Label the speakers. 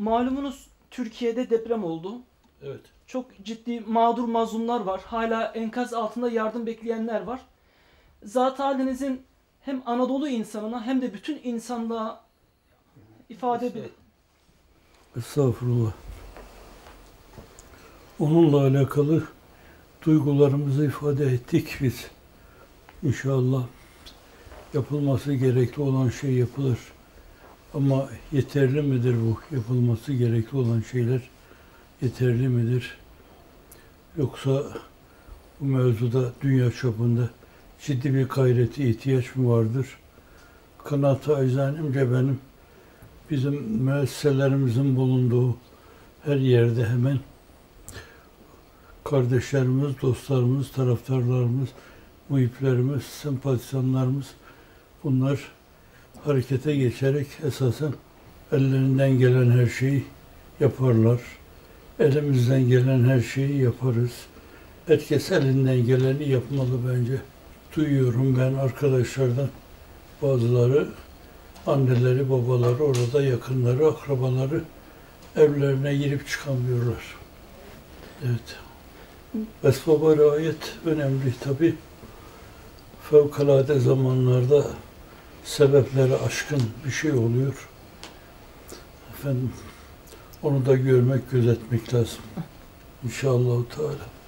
Speaker 1: Malumunuz Türkiye'de deprem oldu.
Speaker 2: Evet.
Speaker 1: Çok ciddi mağdur mazlumlar var. Hala enkaz altında yardım bekleyenler var. Zat halinizin hem Anadolu insanına hem de bütün insanlığa ifade bir
Speaker 2: Estağfurullah. Onunla alakalı duygularımızı ifade ettik biz. İnşallah yapılması gerekli olan şey yapılır. Ama yeterli midir bu? Yapılması gerekli olan şeyler yeterli midir? Yoksa bu mevzuda dünya çapında ciddi bir gayreti ihtiyaç mı vardır? Kanaat-ı acizanimce benim bizim müesseselerimizin bulunduğu her yerde hemen kardeşlerimiz, dostlarımız, taraftarlarımız, muhiplerimiz, sempatizanlarımız bunlar harekete geçerek esasen ellerinden gelen her şeyi yaparlar. Elimizden gelen her şeyi yaparız. Herkes elinden geleni yapmalı bence. Duyuyorum ben arkadaşlardan bazıları anneleri, babaları, orada yakınları, akrabaları evlerine girip çıkamıyorlar. Evet. Esbaba riayet önemli tabi. Fevkalade zamanlarda sebepleri aşkın bir şey oluyor. Efendim onu da görmek, gözetmek lazım. İnşallah Teala.